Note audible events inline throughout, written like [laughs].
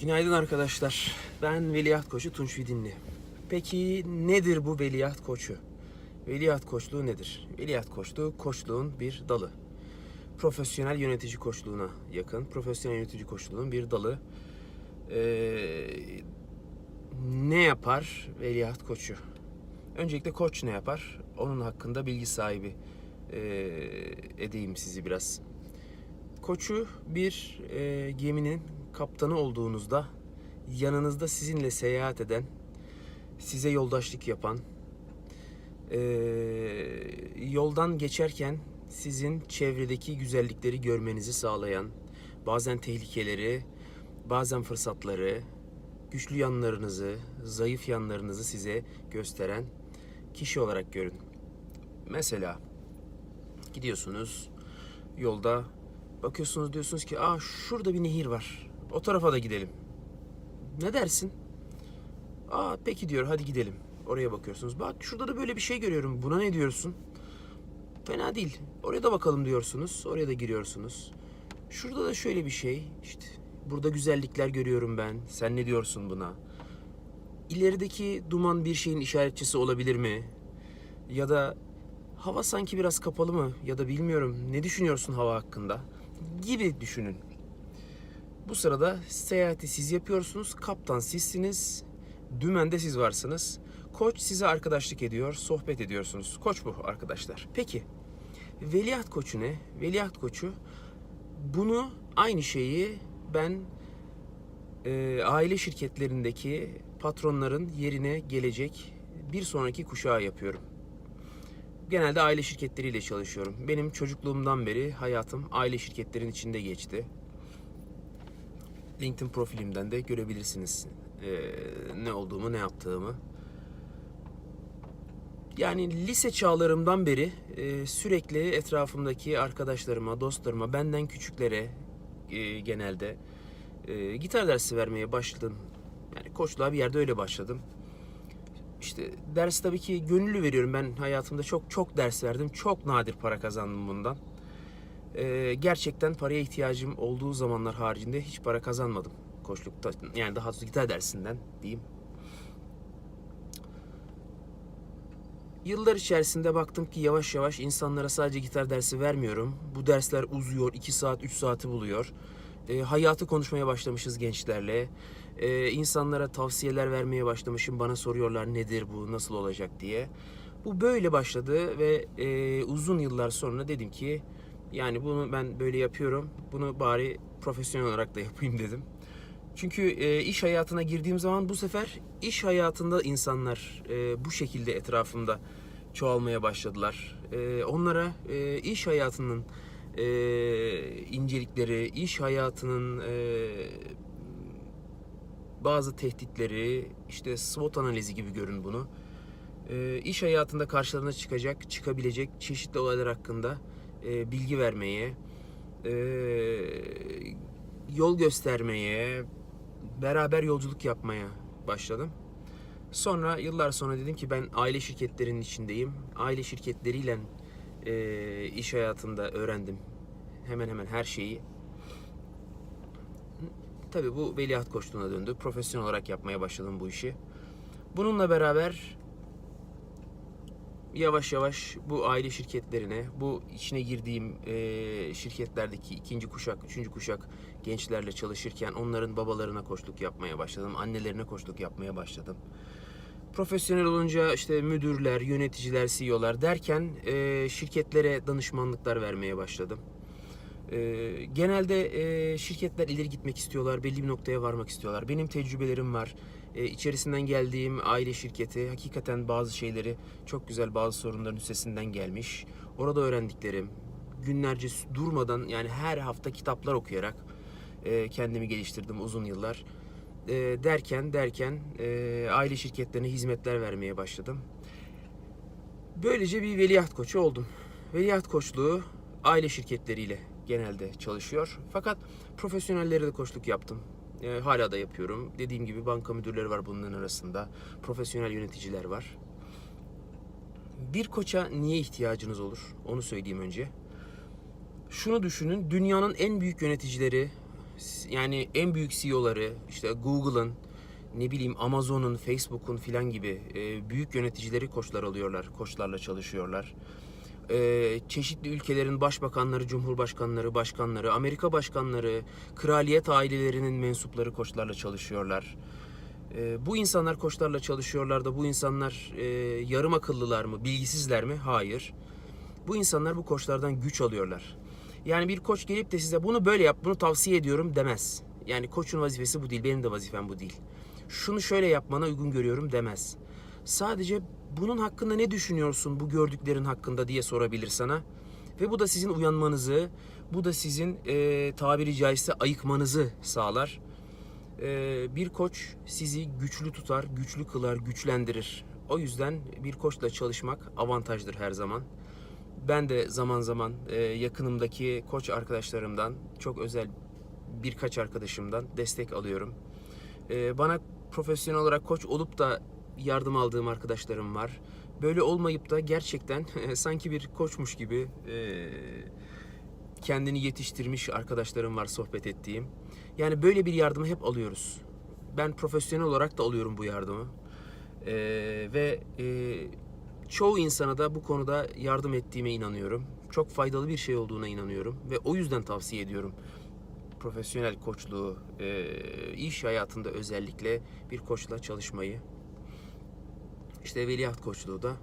Günaydın arkadaşlar. Ben Veliaht Koçu Tunç Vidinli. Peki nedir bu Veliaht Koçu? Veliaht Koçluğu nedir? Veliaht Koçluğu koçluğun bir dalı. Profesyonel yönetici koçluğuna yakın. Profesyonel yönetici koçluğunun bir dalı. Ee, ne yapar Veliaht Koçu? Öncelikle koç ne yapar? Onun hakkında bilgi sahibi ee, edeyim sizi biraz. Koçu bir e, geminin kaptanı olduğunuzda yanınızda sizinle seyahat eden, size yoldaşlık yapan, yoldan geçerken sizin çevredeki güzellikleri görmenizi sağlayan, bazen tehlikeleri, bazen fırsatları, güçlü yanlarınızı, zayıf yanlarınızı size gösteren kişi olarak görün. Mesela gidiyorsunuz yolda bakıyorsunuz diyorsunuz ki aa şurada bir nehir var. O tarafa da gidelim. Ne dersin? Aa peki diyor hadi gidelim. Oraya bakıyorsunuz. Bak şurada da böyle bir şey görüyorum. Buna ne diyorsun? Fena değil. Oraya da bakalım diyorsunuz. Oraya da giriyorsunuz. Şurada da şöyle bir şey. İşte burada güzellikler görüyorum ben. Sen ne diyorsun buna? İlerideki duman bir şeyin işaretçisi olabilir mi? Ya da hava sanki biraz kapalı mı? Ya da bilmiyorum. Ne düşünüyorsun hava hakkında? Gibi düşünün. Bu sırada seyahati siz yapıyorsunuz. Kaptan sizsiniz. Dümende siz varsınız. Koç size arkadaşlık ediyor. Sohbet ediyorsunuz. Koç bu arkadaşlar. Peki. Veliaht koçu ne? Veliaht koçu bunu aynı şeyi ben e, aile şirketlerindeki patronların yerine gelecek bir sonraki kuşağa yapıyorum. Genelde aile şirketleriyle çalışıyorum. Benim çocukluğumdan beri hayatım aile şirketlerin içinde geçti. LinkedIn profilimden de görebilirsiniz eee, ne olduğumu, ne yaptığımı. Yani lise çağlarımdan beri eee, sürekli etrafımdaki arkadaşlarıma, dostlarıma, benden küçüklere eee, genelde eee, gitar dersi vermeye başladım. Yani koçluğa bir yerde öyle başladım. İşte ders tabii ki gönüllü veriyorum. Ben hayatımda çok çok ders verdim. Çok nadir para kazandım bundan. Ee, gerçekten paraya ihtiyacım olduğu zamanlar haricinde hiç para kazanmadım koçlukta. Yani daha doğrusu gitar dersinden diyeyim. Yıllar içerisinde baktım ki yavaş yavaş insanlara sadece gitar dersi vermiyorum. Bu dersler uzuyor, 2 saat, 3 saati buluyor. Ee, hayatı konuşmaya başlamışız gençlerle. Ee, insanlara tavsiyeler vermeye başlamışım. Bana soruyorlar nedir bu, nasıl olacak diye. Bu böyle başladı ve e, uzun yıllar sonra dedim ki yani bunu ben böyle yapıyorum. Bunu bari profesyonel olarak da yapayım dedim. Çünkü e, iş hayatına girdiğim zaman bu sefer iş hayatında insanlar e, bu şekilde etrafımda çoğalmaya başladılar. E, onlara e, iş hayatının e, incelikleri, iş hayatının e, bazı tehditleri, işte SWOT analizi gibi görün bunu. E, iş hayatında karşılarına çıkacak, çıkabilecek çeşitli olaylar hakkında e, bilgi vermeye, e, yol göstermeye, beraber yolculuk yapmaya başladım. Sonra yıllar sonra dedim ki ben aile şirketlerinin içindeyim. Aile şirketleriyle e, iş hayatında öğrendim hemen hemen her şeyi. Tabii bu veliaht koçluğuna döndü. Profesyonel olarak yapmaya başladım bu işi. Bununla beraber yavaş yavaş bu aile şirketlerine, bu içine girdiğim e, şirketlerdeki ikinci kuşak, üçüncü kuşak gençlerle çalışırken onların babalarına koçluk yapmaya başladım. Annelerine koçluk yapmaya başladım. Profesyonel olunca işte müdürler, yöneticiler, CEO'lar derken e, şirketlere danışmanlıklar vermeye başladım. E, genelde e, şirketler ileri gitmek istiyorlar, belli bir noktaya varmak istiyorlar. Benim tecrübelerim var. E, içerisinden geldiğim aile şirketi hakikaten bazı şeyleri çok güzel bazı sorunların üstesinden gelmiş. Orada öğrendiklerim, günlerce durmadan yani her hafta kitaplar okuyarak e, kendimi geliştirdim uzun yıllar. E, derken derken e, aile şirketlerine hizmetler vermeye başladım. Böylece bir veliaht koçu oldum. Veliaht koçluğu aile şirketleriyle genelde çalışıyor. Fakat profesyonellere de koçluk yaptım. E, hala da yapıyorum. Dediğim gibi banka müdürleri var bunların arasında. Profesyonel yöneticiler var. Bir koça niye ihtiyacınız olur? Onu söyleyeyim önce. Şunu düşünün. Dünyanın en büyük yöneticileri, Yani en büyük CEO'ları işte Google'ın, ne bileyim Amazon'un, Facebook'un filan gibi e, büyük yöneticileri koçlar alıyorlar, koçlarla çalışıyorlar. E, çeşitli ülkelerin başbakanları, cumhurbaşkanları, başkanları, Amerika başkanları, kraliyet ailelerinin mensupları koçlarla çalışıyorlar. E, bu insanlar koçlarla çalışıyorlar da bu insanlar e, yarım akıllılar mı, bilgisizler mi? Hayır. Bu insanlar bu koçlardan güç alıyorlar. Yani bir koç gelip de size bunu böyle yap, bunu tavsiye ediyorum demez. Yani koçun vazifesi bu değil, benim de vazifem bu değil. Şunu şöyle yapmana uygun görüyorum demez. Sadece bunun hakkında ne düşünüyorsun, bu gördüklerin hakkında diye sorabilir sana. Ve bu da sizin uyanmanızı, bu da sizin e, tabiri caizse ayıkmanızı sağlar. E, bir koç sizi güçlü tutar, güçlü kılar, güçlendirir. O yüzden bir koçla çalışmak avantajdır her zaman. Ben de zaman zaman e, yakınımdaki koç arkadaşlarımdan, çok özel birkaç arkadaşımdan destek alıyorum. E, bana profesyonel olarak koç olup da yardım aldığım arkadaşlarım var. Böyle olmayıp da gerçekten [laughs] sanki bir koçmuş gibi e, kendini yetiştirmiş arkadaşlarım var sohbet ettiğim. Yani böyle bir yardımı hep alıyoruz. Ben profesyonel olarak da alıyorum bu yardımı. E, ve e, çoğu insana da bu konuda yardım ettiğime inanıyorum. Çok faydalı bir şey olduğuna inanıyorum ve o yüzden tavsiye ediyorum. Profesyonel koçluğu, iş hayatında özellikle bir koçla çalışmayı. İşte veliaht koçluğu da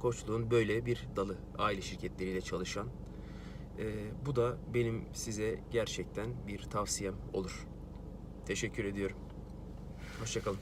koçluğun böyle bir dalı. Aile şirketleriyle çalışan. E, bu da benim size gerçekten bir tavsiyem olur. Teşekkür ediyorum. Hoşçakalın.